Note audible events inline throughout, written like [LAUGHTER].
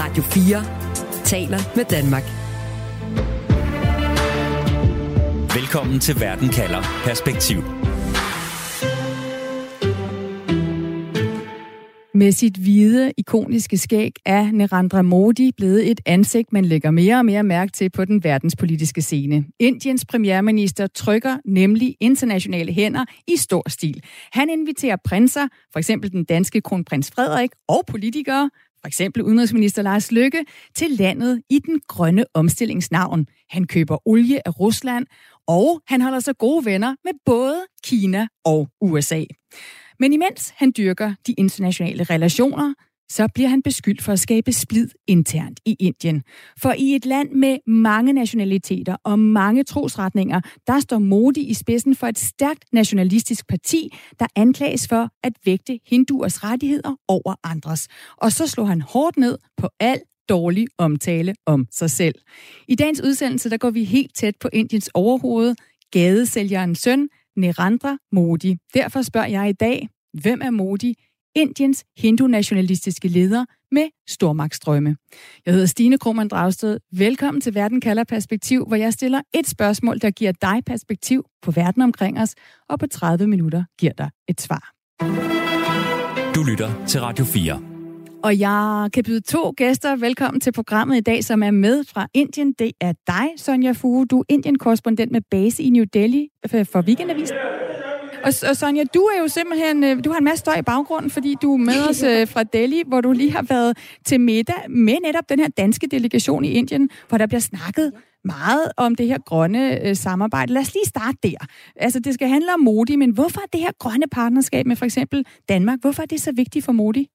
Radio 4 taler med Danmark. Velkommen til Verden kalder Perspektiv. Med sit hvide, ikoniske skæg er Narendra Modi blevet et ansigt, man lægger mere og mere mærke til på den verdenspolitiske scene. Indiens premierminister trykker nemlig internationale hænder i stor stil. Han inviterer prinser, for eksempel den danske kronprins Frederik, og politikere, for eksempel udenrigsminister Lars Løkke, til landet i den grønne omstillingsnavn. Han køber olie af Rusland, og han holder sig gode venner med både Kina og USA. Men imens han dyrker de internationale relationer, så bliver han beskyldt for at skabe splid internt i Indien. For i et land med mange nationaliteter og mange trosretninger, der står Modi i spidsen for et stærkt nationalistisk parti, der anklages for at vægte hinduers rettigheder over andres. Og så slår han hårdt ned på al dårlig omtale om sig selv. I dagens udsendelse, der går vi helt tæt på Indiens overhoved, gadesælgerens søn, Nerandra Modi. Derfor spørger jeg i dag, hvem er Modi? Indiens hindu-nationalistiske leder med stormagtsdrømme. Jeg hedder Stine Krohmann Dragsted. Velkommen til Verden kalder perspektiv, hvor jeg stiller et spørgsmål, der giver dig perspektiv på verden omkring os, og på 30 minutter giver dig et svar. Du lytter til Radio 4. Og jeg kan byde to gæster velkommen til programmet i dag, som er med fra Indien. Det er dig, Sonja Fuge. Du er Indien-korrespondent med base i New Delhi for Weekendavisen. Og, og Sonja, du er jo simpelthen, øh, du har en masse støj i baggrunden, fordi du er med os øh, fra Delhi, hvor du lige har været til middag med netop den her danske delegation i Indien, hvor der bliver snakket meget om det her grønne øh, samarbejde. Lad os lige starte der. Altså, det skal handle om Modi, men hvorfor er det her grønne partnerskab med for eksempel Danmark, hvorfor er det så vigtigt for Modi?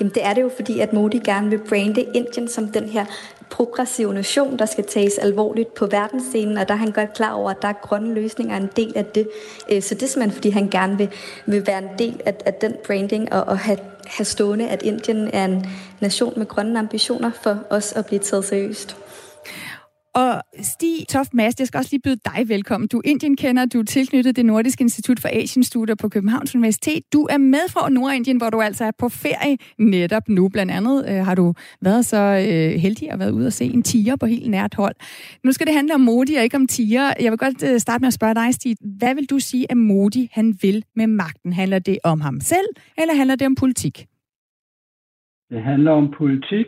Jamen det er det jo, fordi at Modi gerne vil brande Indien som den her progressive nation, der skal tages alvorligt på verdensscenen, og der er han godt klar over, at der er grønne løsninger en del af det. Øh, så det er simpelthen, fordi han gerne vil, vil være en del af, af den branding og, og have, have stående, at Indien er en nation med grønne ambitioner for os at blive taget seriøst. Og Stig Toft Mast, jeg skal også lige byde dig velkommen. Du er Indien-kender, du er tilknyttet det Nordiske Institut for Asienstudier på Københavns Universitet. Du er med fra Nordindien, hvor du altså er på ferie netop nu. Blandt andet øh, har du været så øh, heldig at være ude og se en tiger på helt nært hold. Nu skal det handle om Modi og ikke om tiger. Jeg vil godt øh, starte med at spørge dig, Stig. Hvad vil du sige, at Modi han vil med magten? Handler det om ham selv, eller handler det om politik? Det handler om politik.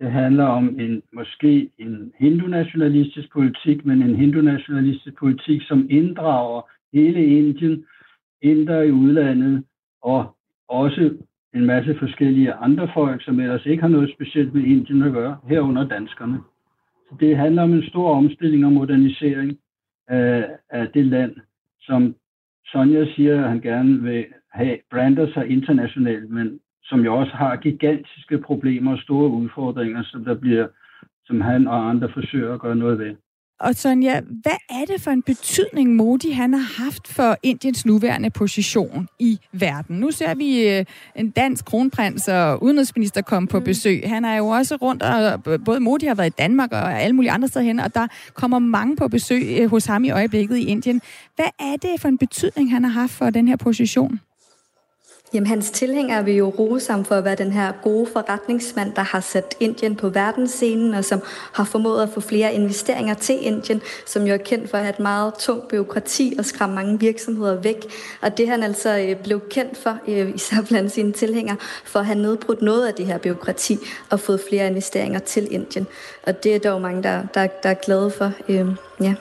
Det handler om en måske en hindu-nationalistisk politik, men en hindu-nationalistisk politik, som inddrager hele Indien, inder i udlandet, og også en masse forskellige andre folk, som ellers ikke har noget specielt med Indien at gøre, herunder danskerne. Så det handler om en stor omstilling og modernisering af, af det land, som Sonja siger, at han gerne vil have brander sig internationalt, men som jo også har gigantiske problemer og store udfordringer, som der bliver, som han og andre forsøger at gøre noget ved. Og Sonja, hvad er det for en betydning Modi han har haft for Indiens nuværende position i verden? Nu ser vi øh, en dansk kronprins og udenrigsminister komme på mm. besøg. Han er jo også rundt, og både Modi har været i Danmark og alle mulige andre steder hen, og der kommer mange på besøg øh, hos ham i øjeblikket i Indien. Hvad er det for en betydning, han har haft for den her position? Jamen, hans tilhængere vil jo rose ham for at være den her gode forretningsmand, der har sat Indien på verdensscenen, og som har formået at få flere investeringer til Indien, som jo er kendt for at have et meget tungt byråkrati og skræmme mange virksomheder væk. Og det han altså øh, blev kendt for, øh, [LAUGHS] især blandt sine tilhængere, for at have nedbrudt noget af det her byråkrati og fået flere investeringer til Indien. Og det er dog mange, der, der, der er glade for. Øh, ja.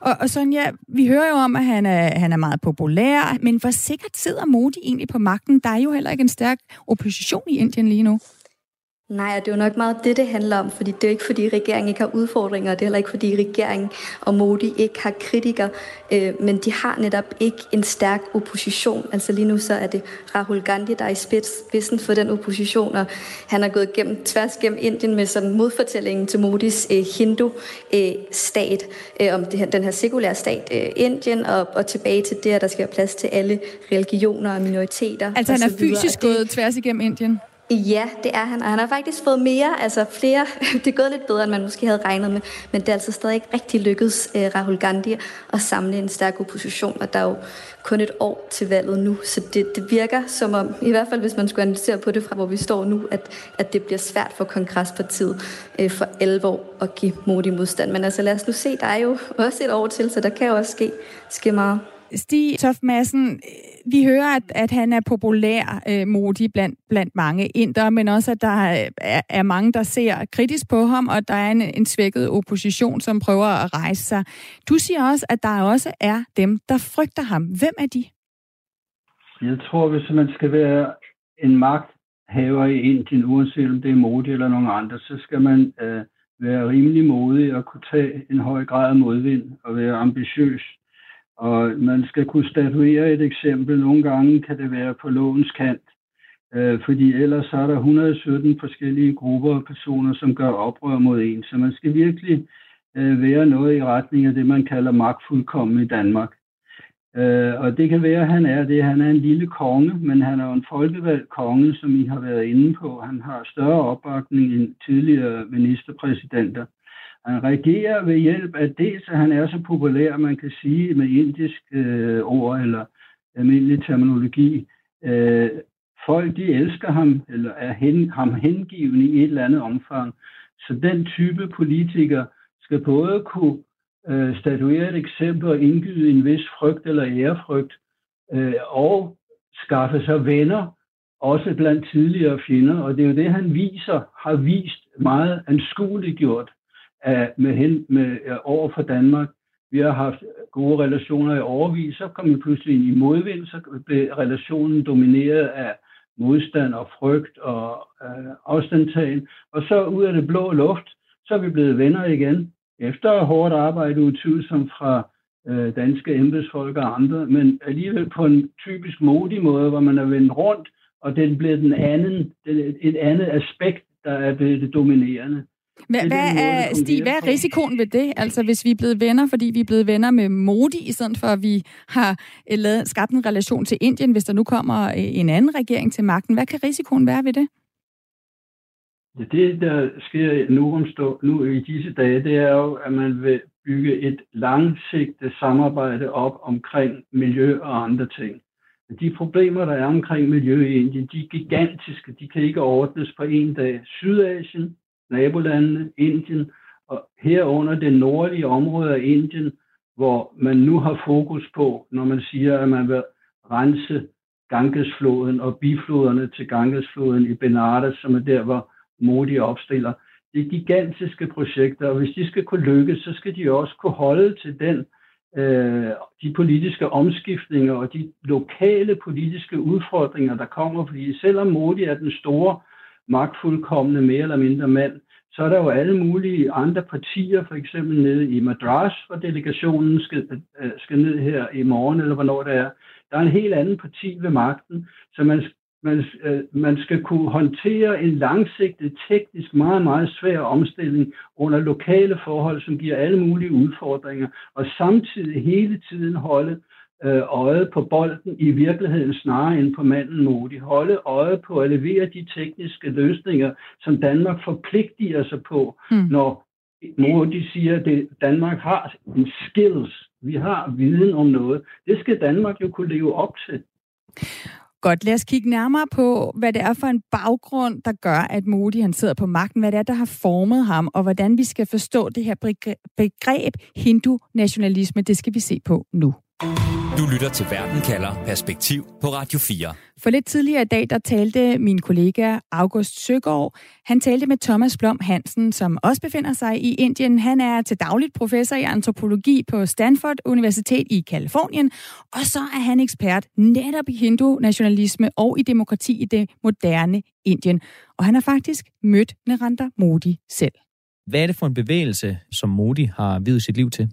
Og, og Sonja, vi hører jo om, at han er, han er meget populær, men hvor sikkert sidder Modi egentlig på magten? Der er jo heller ikke en stærk opposition i Indien lige nu. Nej, det er jo nok meget det, det handler om, fordi det er ikke fordi regeringen ikke har udfordringer, det er heller ikke fordi regeringen og Modi ikke har kritikere, øh, men de har netop ikke en stærk opposition. Altså lige nu så er det Rahul Gandhi, der er i spidsen for den opposition, og han har gået gennem, tværs gennem Indien med sådan modfortællingen til Modis øh, hindu-stat, øh, om det her, den her sekulære stat øh, Indien, og, og tilbage til det, at der skal være plads til alle religioner og minoriteter. Altså og han er fysisk gået tværs igennem Indien? Ja, det er han, og han har faktisk fået mere, altså flere, [LAUGHS] det er gået lidt bedre, end man måske havde regnet med, men det er altså stadig ikke rigtig lykkedes eh, Rahul Gandhi at samle en stærk opposition, og der er jo kun et år til valget nu, så det, det virker som om, i hvert fald hvis man skulle analysere på det fra hvor vi står nu, at, at det bliver svært for Kongresspartiet eh, for alvor at give modig modstand. Men altså lad os nu se, der er jo også et år til, så der kan jo også ske, ske meget. Stig Toft Madsen, vi hører, at, at han er populær øh, modig blandt, blandt mange indere, men også, at der er, er mange, der ser kritisk på ham, og der er en, en svækket opposition, som prøver at rejse sig. Du siger også, at der også er dem, der frygter ham. Hvem er de? Jeg tror, hvis man skal være en magthaver i Indien, uanset om det er modig eller nogen andre, så skal man øh, være rimelig modig og kunne tage en høj grad af modvind og være ambitiøs og man skal kunne statuere et eksempel. Nogle gange kan det være på lovens kant, øh, fordi ellers er der 117 forskellige grupper af personer, som gør oprør mod en. Så man skal virkelig øh, være noget i retning af det, man kalder magtfuldkommen i Danmark. Øh, og det kan være, at han er det. Han er en lille konge, men han er jo en folkevalgt konge, som I har været inde på. Han har større opbakning end tidligere ministerpræsidenter. Han reagerer ved hjælp af dels, at han er så populær, man kan sige med indisk øh, ord eller almindelig terminologi. Øh, folk, de elsker ham, eller er hen, ham hengivende i et eller andet omfang. Så den type politiker skal både kunne øh, statuere et eksempel og indgyde en vis frygt eller ærefrygt, øh, og skaffe sig venner, også blandt tidligere fjender. Og det er jo det, han viser, har vist meget anskueligt gjort af, med, hen, med, over for Danmark. Vi har haft gode relationer i overvis, så kom vi pludselig ind i modvind, så blev relationen domineret af modstand og frygt og øh, afstandtagen. Og så ud af det blå luft, så er vi blevet venner igen. Efter hårdt arbejde utvivlsomt fra øh, danske embedsfolk og andre, men alligevel på en typisk modig måde, hvor man er vendt rundt, og det er den anden, et andet aspekt, der er blevet det dominerende. Hvad, hvad er, Stig, hvad er risikoen ved det? Altså, hvis vi er blevet venner, fordi vi er blevet venner med Modi, i stedet for at vi har øh, lavet, skabt en relation til Indien, hvis der nu kommer øh, en anden regering til magten. Hvad kan risikoen være ved det? Ja, det, der sker nu, omstå, nu i disse dage, det er jo, at man vil bygge et langsigtet samarbejde op omkring miljø og andre ting. De problemer, der er omkring miljø i Indien, de er gigantiske. De kan ikke ordnes på en dag. Sydasien, nabolandene, Indien, og herunder det nordlige område af Indien, hvor man nu har fokus på, når man siger, at man vil rense Gangesfloden og bifloderne til Gangesfloden i Benares, som er der, hvor Modi opstiller. Det er gigantiske projekter, og hvis de skal kunne lykkes, så skal de også kunne holde til den, øh, de politiske omskiftninger og de lokale politiske udfordringer, der kommer, fordi selvom Modi er den store magtfuldkommende mere eller mindre mand, så er der jo alle mulige andre partier, for eksempel nede i Madras, hvor delegationen skal, øh, skal ned her i morgen, eller hvornår det er. Der er en helt anden parti ved magten, så man, man, øh, man skal kunne håndtere en langsigtet, teknisk meget, meget svær omstilling under lokale forhold, som giver alle mulige udfordringer, og samtidig hele tiden holde øh, øjet på bolden i virkeligheden snarere end på manden Modi. Holde øjet på at levere de tekniske løsninger, som Danmark forpligtiger sig på, mm. når Modi siger, at Danmark har en skills. Vi har viden om noget. Det skal Danmark jo kunne leve op til. Godt, lad os kigge nærmere på, hvad det er for en baggrund, der gør, at Modi han sidder på magten. Hvad det er, der har formet ham, og hvordan vi skal forstå det her begreb hindu-nationalisme. Det skal vi se på nu. Du lytter til Verden kalder Perspektiv på Radio 4. For lidt tidligere i dag, der talte min kollega August Søgaard. Han talte med Thomas Blom Hansen, som også befinder sig i Indien. Han er til dagligt professor i antropologi på Stanford Universitet i Kalifornien. Og så er han ekspert netop i hindu-nationalisme og i demokrati i det moderne Indien. Og han har faktisk mødt Narendra Modi selv. Hvad er det for en bevægelse, som Modi har videt sit liv til?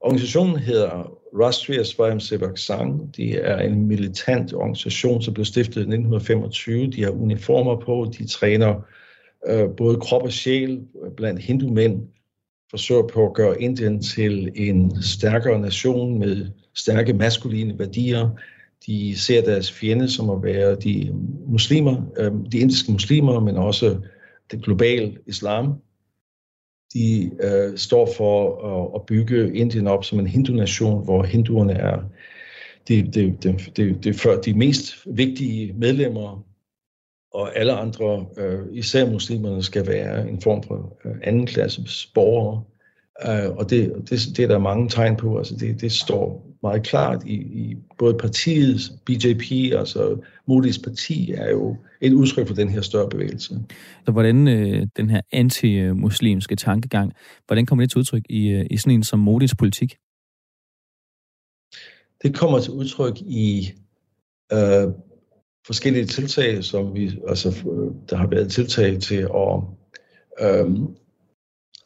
Organisationen hedder Rashtriya Swayamsevak Sang. De er en militant organisation, som blev stiftet i 1925. De har uniformer på, de træner øh, både krop og sjæl øh, blandt hindu-mænd, forsøger på at gøre Indien til en stærkere nation med stærke maskuline værdier. De ser deres fjende som at være de muslimer, øh, de indiske muslimer, men også det globale islam. De øh, står for at, at bygge Indien op som en hindu-nation, hvor hinduerne er de, de, de, de, de, de, de mest vigtige medlemmer og alle andre, øh, især muslimerne, skal være en form for øh, anden klasses borgere. Øh, og det, det, det er der mange tegn på. Altså det, det står meget klart i, i både partiet, BJP, altså Modis parti, er jo et udtryk for den her større bevægelse. Så hvordan øh, den her anti-muslimske tankegang, hvordan kommer det til udtryk i, øh, i sådan en som Modis politik? Det kommer til udtryk i øh, forskellige tiltag, som vi, altså, der har været tiltag til at øhm,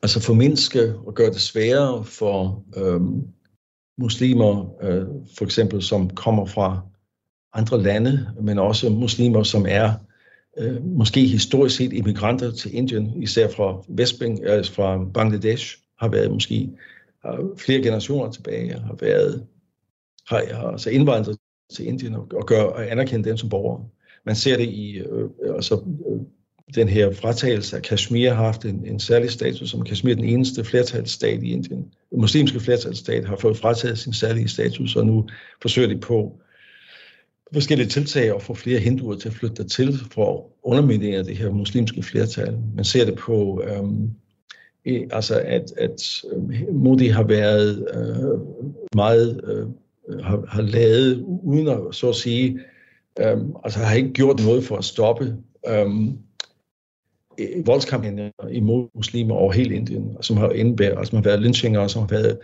altså formindske og gøre det sværere for øhm, muslimer, øh, for eksempel som kommer fra andre lande, men også muslimer, som er øh, måske historisk set immigranter til Indien, især fra Vestbeng, altså øh, fra Bangladesh, har været måske har flere generationer tilbage, har været har, har altså indvandret til Indien og, og, gør, og anerkende dem som borgere. Man ser det i øh, øh altså, øh, den her fratagelse af Kashmir har haft en, en særlig status, som Kashmir den eneste flertalsstat i Indien. Den muslimske flertalsstat har fået frataget sin særlige status, og nu forsøger de på forskellige tiltag at få flere hinduer til at flytte til for at underminere det her muslimske flertal. Man ser det på, øhm, altså at, at øhm, Modi har været øh, meget øh, har, har lavet, uden at så at sige, øhm, altså har ikke gjort noget for at stoppe øhm, voldskampagner imod muslimer over hele Indien, som har indbæret, altså, som har været lynchinger, som har været,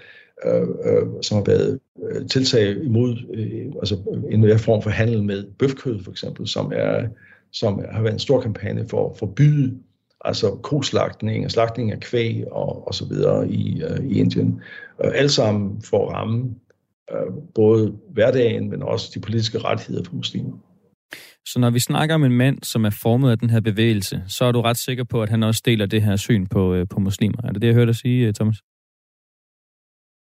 øh, øh, som har været øh, tiltag imod øh, altså en form for handel med bøfkød for eksempel, som, er, som har været en stor kampagne for at forbyde altså koslagtning og slagtning af kvæg og, og så videre i, øh, i Indien. Og alt sammen for at ramme øh, både hverdagen, men også de politiske rettigheder for muslimer. Så når vi snakker om en mand, som er formet af den her bevægelse, så er du ret sikker på, at han også deler det her syn på, øh, på muslimer. Er det det, jeg hørte dig sige, øh, Thomas?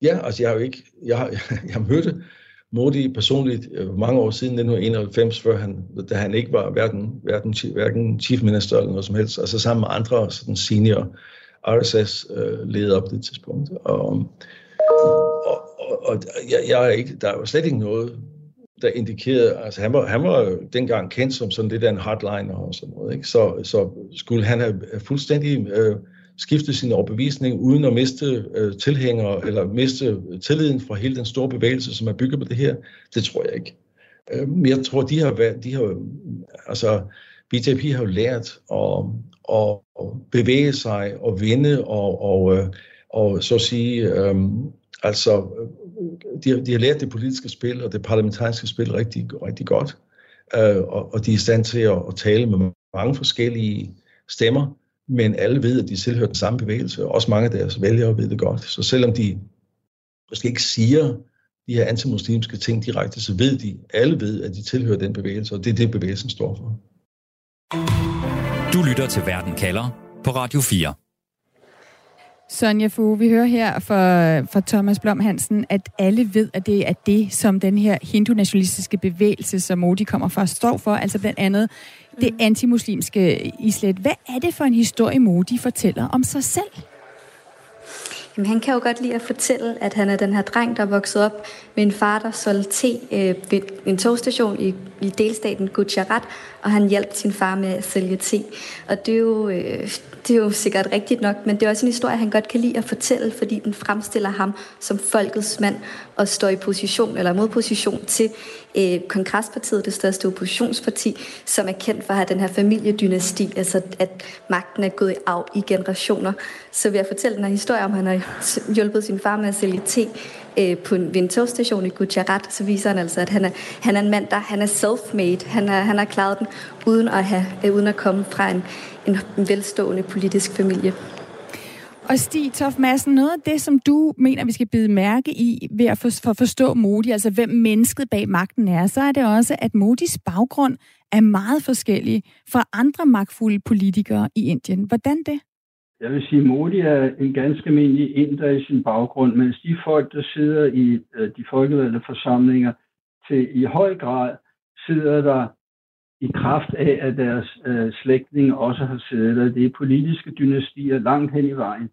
Ja, altså jeg har jo ikke, jeg har, [LAUGHS] jeg har mødt Modi personligt øh, mange år siden 1991, før han, da han ikke var hverken, hverken, hverken chief minister eller noget som helst, altså sammen med andre sådan senior RSS-ledere øh, på det tidspunkt. Og, og, og jeg, jeg er ikke, der er jo slet ikke noget, der indikerede, altså han var, han var dengang kendt som sådan lidt af en hardliner og sådan noget, ikke? Så, så skulle han have fuldstændig øh, skiftet sin overbevisning uden at miste øh, tilhængere eller miste tilliden fra hele den store bevægelse, som er bygget på det her, det tror jeg ikke. Øh, men jeg tror, de har, været, de har altså BJP har jo lært at, at, bevæge sig og vinde og, og, øh, og så at sige, øh, altså de, de har lært det politiske spil og det parlamentariske spil rigtig, rigtig godt, øh, og, og de er i stand til at, at tale med mange forskellige stemmer, men alle ved, at de tilhører den samme bevægelse, og også mange af deres vælgere ved det godt. Så selvom de måske ikke siger de her antimuslimske ting direkte, så ved de, alle ved, at de tilhører den bevægelse, og det er det, bevægelsen står for. Du lytter til Verden kalder på Radio 4. Sonja Fu, vi hører her fra, fra Thomas Blom Hansen, at alle ved, at det er det, som den her hindu-nationalistiske bevægelse, som Modi kommer fra, står for, altså blandt andet det mm. antimuslimske islet. Hvad er det for en historie, Modi fortæller om sig selv? Jamen, han kan jo godt lide at fortælle, at han er den her dreng, der er vokset op med en far, der solgte te øh, ved en togstation i, i delstaten Gujarat, og han hjalp sin far med at sælge te. Og det er jo, øh, det er jo sikkert rigtigt nok, men det er også en historie, han godt kan lide at fortælle, fordi den fremstiller ham som folkets mand at stå i position eller modposition til øh, Kongresspartiet, det største oppositionsparti, som er kendt for at have den her familiedynasti, altså at magten er gået i arv i generationer. Så vil jeg fortælle den her historie om, han har hjulpet sin far med at sælge te øh, på en, vintogstation i Gujarat, så viser han altså, at han er, han er en mand, der han er self-made. Han, er, han har klaret den uden at, have, øh, uden at komme fra en, en velstående politisk familie. Og Stig Tof Madsen, noget af det, som du mener, vi skal bide mærke i ved at for, for forstå Modi, altså hvem mennesket bag magten er, så er det også, at Modis baggrund er meget forskellig fra andre magtfulde politikere i Indien. Hvordan det? Jeg vil sige, at Modi er en ganske almindelig inder i sin baggrund, mens de folk, der sidder i øh, de folkevalgte forsamlinger, til i høj grad sidder der i kraft af, at deres øh, slægtninge også har siddet der. Det er politiske dynastier langt hen i vejen.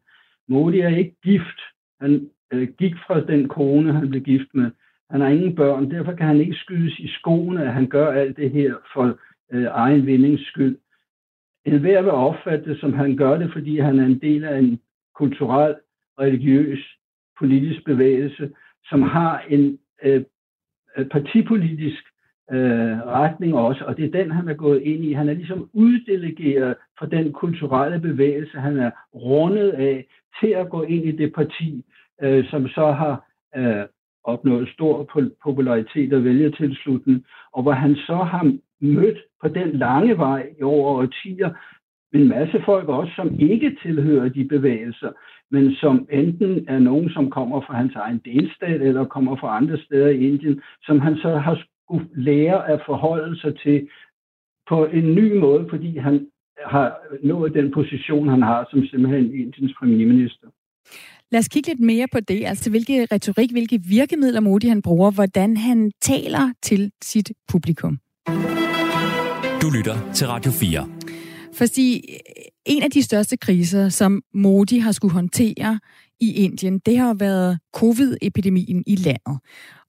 Modi er ikke gift. Han øh, gik fra den kone, han blev gift med. Han har ingen børn, derfor kan han ikke skydes i skoene, at han gør alt det her for øh, egen vindings skyld. En hver vil opfatte det, som han gør det, fordi han er en del af en kulturel, religiøs, politisk bevægelse, som har en øh, partipolitisk øh, retning også, og det er den, han er gået ind i. Han er ligesom uddelegeret fra den kulturelle bevægelse, han er rundet af, til at gå ind i det parti, øh, som så har øh, opnået stor popularitet og vælgertilslutning, og hvor han så har mødt på den lange vej i over årtier en masse folk også, som ikke tilhører de bevægelser, men som enten er nogen, som kommer fra hans egen delstat, eller kommer fra andre steder i Indien, som han så har skulle lære at forholde sig til på en ny måde, fordi han har nået den position, han har som simpelthen Indiens premierminister. Lad os kigge lidt mere på det, altså hvilke retorik, hvilke virkemidler Modi han bruger, hvordan han taler til sit publikum. Du lytter til Radio 4. Fordi en af de største kriser, som Modi har skulle håndtere i Indien, det har været covid-epidemien i landet.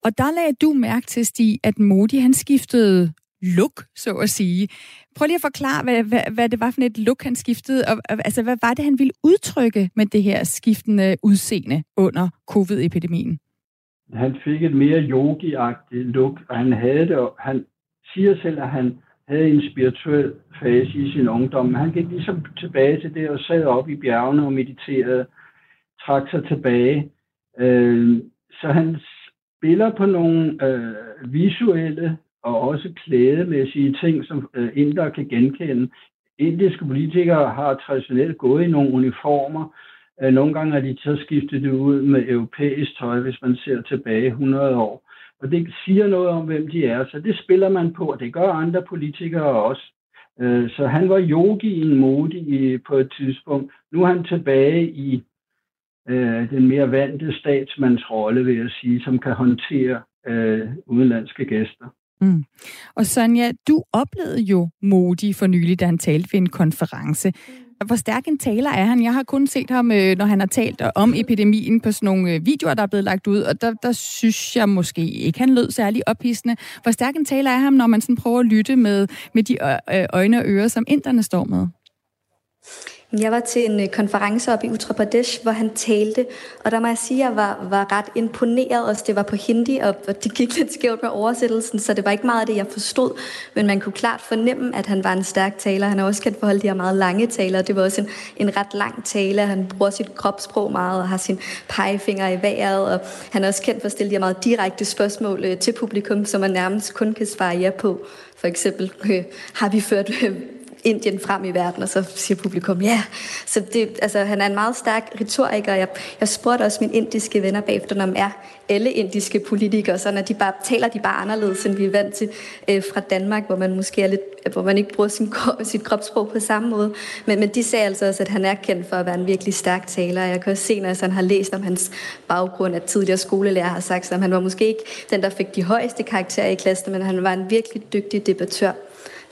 Og der lagde du mærke til, Stig, at Modi han skiftede look, så at sige. Prøv lige at forklare, hvad, hvad, hvad det var for et look, han skiftede, og altså, hvad var det, han ville udtrykke med det her skiftende udseende under covid-epidemien? Han fik et mere yogi look, og han havde det, og han siger selv, at han havde en spirituel fase i sin ungdom. Han gik ligesom tilbage til det og sad op i bjergene og mediterede, trak sig tilbage. Øh, så han spiller på nogle øh, visuelle og også klædemæssige ting, som øh, indere kan genkende. Indiske politikere har traditionelt gået i nogle uniformer. Øh, nogle gange har de så skiftet det ud med europæisk tøj, hvis man ser tilbage 100 år. Og det siger noget om, hvem de er. Så det spiller man på, og det gør andre politikere også. Øh, så han var yogi i en på et tidspunkt. Nu er han tilbage i øh, den mere vante statsmandsrolle, vil jeg sige, som kan håndtere øh, udenlandske gæster. Mm. Og Sonja, du oplevede jo Modi for nylig, da han talte ved en konference. Hvor stærk en taler er han? Jeg har kun set ham, øh, når han har talt om epidemien på sådan nogle øh, videoer, der er blevet lagt ud, og der, der synes jeg måske ikke, han lød særlig ophidsende. Hvor stærk en taler er ham, når man sådan prøver at lytte med, med de øh, øjne og ører, som inderne står med? Jeg var til en øh, konference op i Uttar Pradesh, hvor han talte, og der må jeg sige, at jeg var, var ret imponeret. Også det var på hindi, og det gik lidt skævt med oversættelsen, så det var ikke meget af det, jeg forstod. Men man kunne klart fornemme, at han var en stærk taler. Han har også kendt for de her meget lange taler. Det var også en, en ret lang tale. Han bruger sit kropssprog meget og har sin pegefinger i vejret. Og han er også kendt for at stille de her meget direkte spørgsmål øh, til publikum, som man nærmest kun kan svare ja på. For eksempel, øh, har vi ført øh, Indien frem i verden, og så siger publikum ja. Så det, altså, han er en meget stærk retoriker. Jeg, jeg spurgte også mine indiske venner bagefter, om er alle indiske politikere, så når de bare taler de bare anderledes, end vi er vant til øh, fra Danmark, hvor man måske er lidt, hvor man ikke bruger sin, sit kropssprog på samme måde. Men, men de sagde altså også, at han er kendt for at være en virkelig stærk taler. Jeg kan også se, når han har læst om hans baggrund, at tidligere skolelærer har sagt, at han var måske ikke den, der fik de højeste karakterer i klassen, men han var en virkelig dygtig debattør.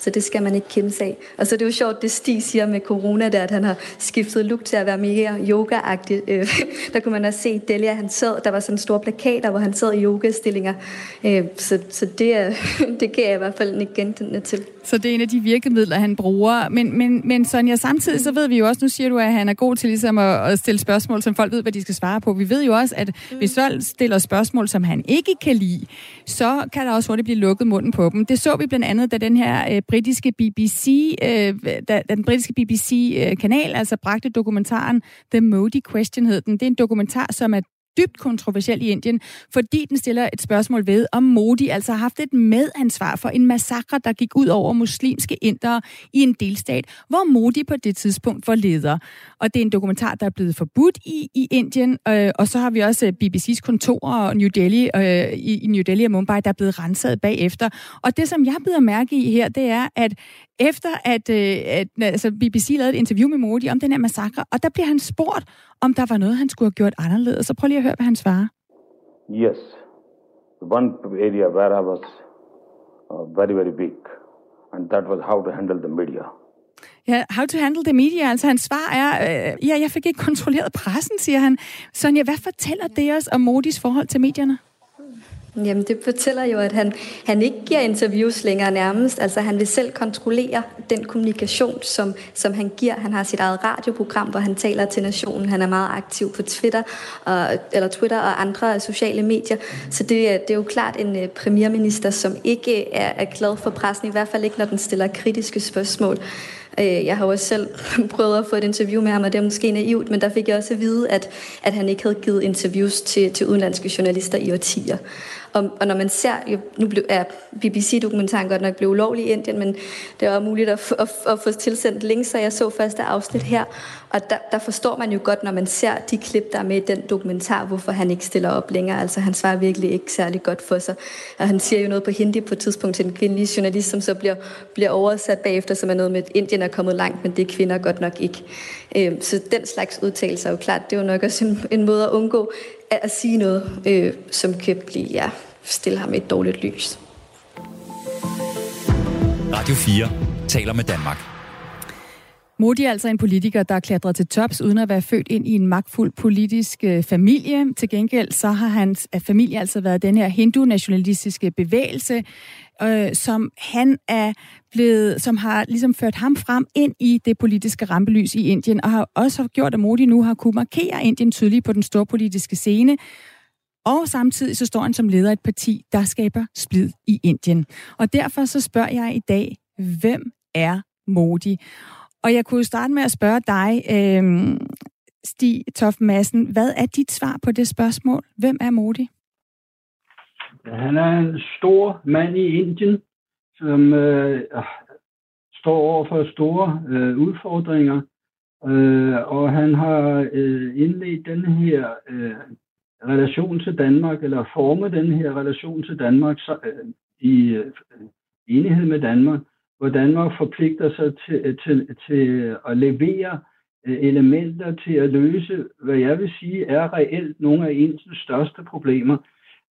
Så det skal man ikke kæmpe af. Og så er det jo sjovt, det Stig siger med corona, der, at han har skiftet look til at være mere yoga-agtig. Øh, [LAUGHS] der kunne man også se Delia, han sad, der var sådan store plakater, hvor han sad i yogastillinger. Øh, så, så det, er, [LAUGHS] det kan jeg i hvert fald ikke genkende til. Så det er en af de virkemidler, han bruger. Men, men, men Sonja, samtidig så ved vi jo også, nu siger du, at han er god til ligesom at, at stille spørgsmål, som folk ved, hvad de skal svare på. Vi ved jo også, at mm. hvis folk stiller spørgsmål, som han ikke kan lide, så kan der også hurtigt blive lukket munden på dem. Det så vi blandt andet, da den her øh, britiske BBC, øh, da, da den britiske BBC-kanal øh, altså bragte dokumentaren The Modi Question hed den. Det er en dokumentar, som er dybt kontroversiel i Indien, fordi den stiller et spørgsmål ved, om Modi altså har haft et medansvar for en massakre, der gik ud over muslimske indere i en delstat, hvor Modi på det tidspunkt var leder. Og det er en dokumentar, der er blevet forbudt i, i Indien, øh, og så har vi også øh, BBC's kontorer New Delhi, øh, i, i New Delhi og Mumbai, der er blevet renset bagefter. Og det, som jeg bider mærke i her, det er, at efter at, øh, at altså BBC lavede et interview med Modi om den her massakre, og der bliver han spurgt, om der var noget, han skulle have gjort anderledes. Så prøv lige at høre, hvad han svarer. Yes. one area where I was uh, very, very weak, and that was how to handle the media. Ja, how to handle the media. Altså hans svar er, øh, ja, jeg fik ikke kontrolleret pressen, siger han. Sonja, hvad fortæller det os om Modis forhold til medierne? Jamen, det fortæller jo, at han, han ikke giver interviews længere nærmest. Altså, han vil selv kontrollere den kommunikation, som, som han giver. Han har sit eget radioprogram, hvor han taler til nationen. Han er meget aktiv på Twitter, og, eller Twitter og andre sociale medier. Så det, det er jo klart en uh, premierminister, som ikke er, er glad for pressen, i hvert fald ikke, når den stiller kritiske spørgsmål. Øh, jeg har også selv [LAUGHS] prøvet at få et interview med ham, og det er måske naivt, men der fik jeg også at vide, at, at han ikke havde givet interviews til, til udenlandske journalister i årtier. Og, og når man ser, jo, nu blev, er BBC-dokumentaren godt nok blevet ulovlig i Indien, men det var muligt at, at, at få tilsendt links, så jeg så første afsnit her, og der, der forstår man jo godt, når man ser de klip, der er med i den dokumentar, hvorfor han ikke stiller op længere. Altså han svarer virkelig ikke særlig godt for sig. Og han siger jo noget på hindi på et tidspunkt til en kvindelig journalist, som så bliver, bliver oversat bagefter, som er noget med, at Indien er kommet langt, men det er kvinder godt nok ikke. Øh, så den slags udtalelser er jo klart, det er jo nok også en, en måde at undgå at, at sige noget, øh, som kan blive, ja, stille ham i et dårligt lys. Radio 4 taler med Danmark. Modi er altså en politiker, der er klatret til tops, uden at være født ind i en magtfuld politisk øh, familie. Til gengæld så har hans familie altså været den her hindu-nationalistiske bevægelse, øh, som han er blevet, som har ligesom ført ham frem ind i det politiske rampelys i Indien, og har også gjort, at Modi nu har kunne markere Indien tydeligt på den store politiske scene. Og samtidig så står han som leder af et parti, der skaber splid i Indien. Og derfor så spørger jeg i dag, hvem er Modi? Og jeg kunne starte med at spørge dig, øh, Stig Toft Madsen, hvad er dit svar på det spørgsmål? Hvem er Modi? Han er en stor mand i Indien, som øh, står over for store øh, udfordringer, øh, og han har øh, indledt den her øh, relation til Danmark, eller formet den her relation til Danmark så, øh, i øh, enighed med Danmark, hvor Danmark forpligter sig til, til, til at levere øh, elementer til at løse, hvad jeg vil sige er reelt nogle af ens største problemer.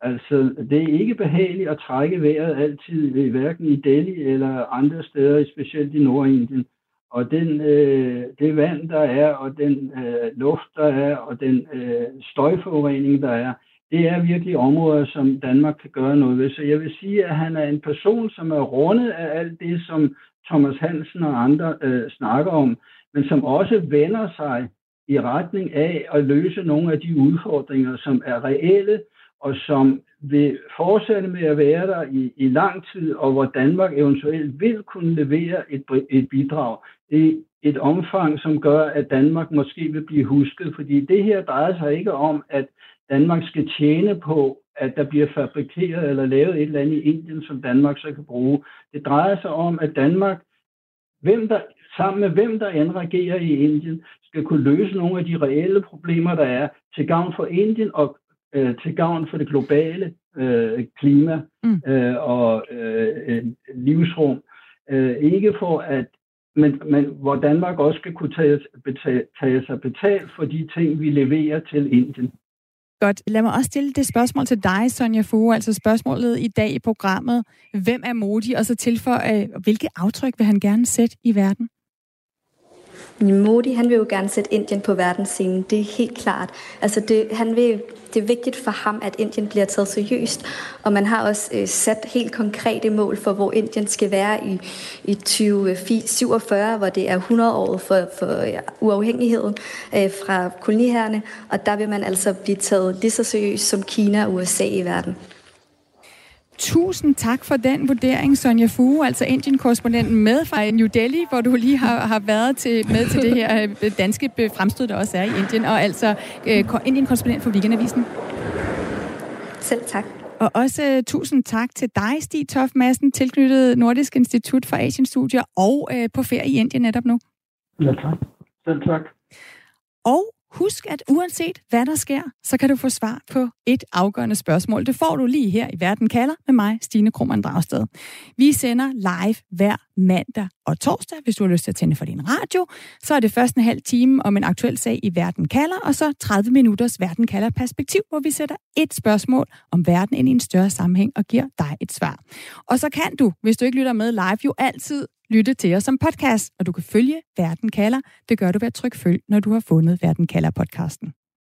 Altså, det er ikke behageligt at trække vejret altid, øh, hverken i Delhi eller andre steder, specielt i Nordindien. Og den, øh, det vand, der er, og den øh, luft, der er, og den øh, støjforurening, der er, det er virkelig områder, som Danmark kan gøre noget ved. Så jeg vil sige, at han er en person, som er rundet af alt det, som Thomas Hansen og andre øh, snakker om, men som også vender sig i retning af at løse nogle af de udfordringer, som er reelle, og som vil fortsætte med at være der i, i lang tid, og hvor Danmark eventuelt vil kunne levere et, et bidrag. i et omfang, som gør, at Danmark måske vil blive husket, fordi det her drejer sig ikke om, at Danmark skal tjene på, at der bliver fabrikeret eller lavet et eller andet i Indien, som Danmark så kan bruge. Det drejer sig om, at Danmark, hvem der, sammen med hvem der end regerer i Indien, skal kunne løse nogle af de reelle problemer, der er til gavn for Indien og øh, til gavn for det globale øh, klima mm. øh, og øh, livsrum. Øh, ikke for at men, men hvor Danmark også skal kunne tage, betale, tage sig betalt for de ting, vi leverer til Indien. Godt. Lad mig også stille det spørgsmål til dig, Sonja Fue. Altså spørgsmålet i dag i programmet. Hvem er Modi? Og så tilføje, hvilke aftryk vil han gerne sætte i verden? Modi, han vil jo gerne sætte Indien på verdensscenen, det er helt klart. Altså det, han vil, det er vigtigt for ham, at Indien bliver taget seriøst, og man har også øh, sat helt konkrete mål for, hvor Indien skal være i, i 2047, hvor det er 100 år for, for ja, uafhængigheden øh, fra koloniherrene, og der vil man altså blive taget lige så seriøst som Kina og USA i verden. Tusind tak for den vurdering, Sonja Fue, altså Indien-korrespondenten med fra New Delhi, hvor du lige har, har været til, med til det her øh, danske fremstød, der også er i Indien, og altså uh, Indien-korrespondent for Weekendavisen. Selv tak. Og også uh, tusind tak til dig, Stig Toft Madsen, tilknyttet Nordisk Institut for Asian Studier og uh, på ferie i Indien netop nu. Ja, tak. Selv tak. Og husk, at uanset hvad der sker, så kan du få svar på et afgørende spørgsmål. Det får du lige her i Verden kalder med mig, Stine Krohmann Dragsted. Vi sender live hver mandag og torsdag, hvis du har lyst til at tænde for din radio. Så er det først en halv time om en aktuel sag i Verden kalder, og så 30 minutters Verden kalder perspektiv, hvor vi sætter et spørgsmål om verden ind i en større sammenhæng og giver dig et svar. Og så kan du, hvis du ikke lytter med live, jo altid lytte til os som podcast, og du kan følge Verden kalder. Det gør du ved at trykke følg, når du har fundet Verden kalder podcasten.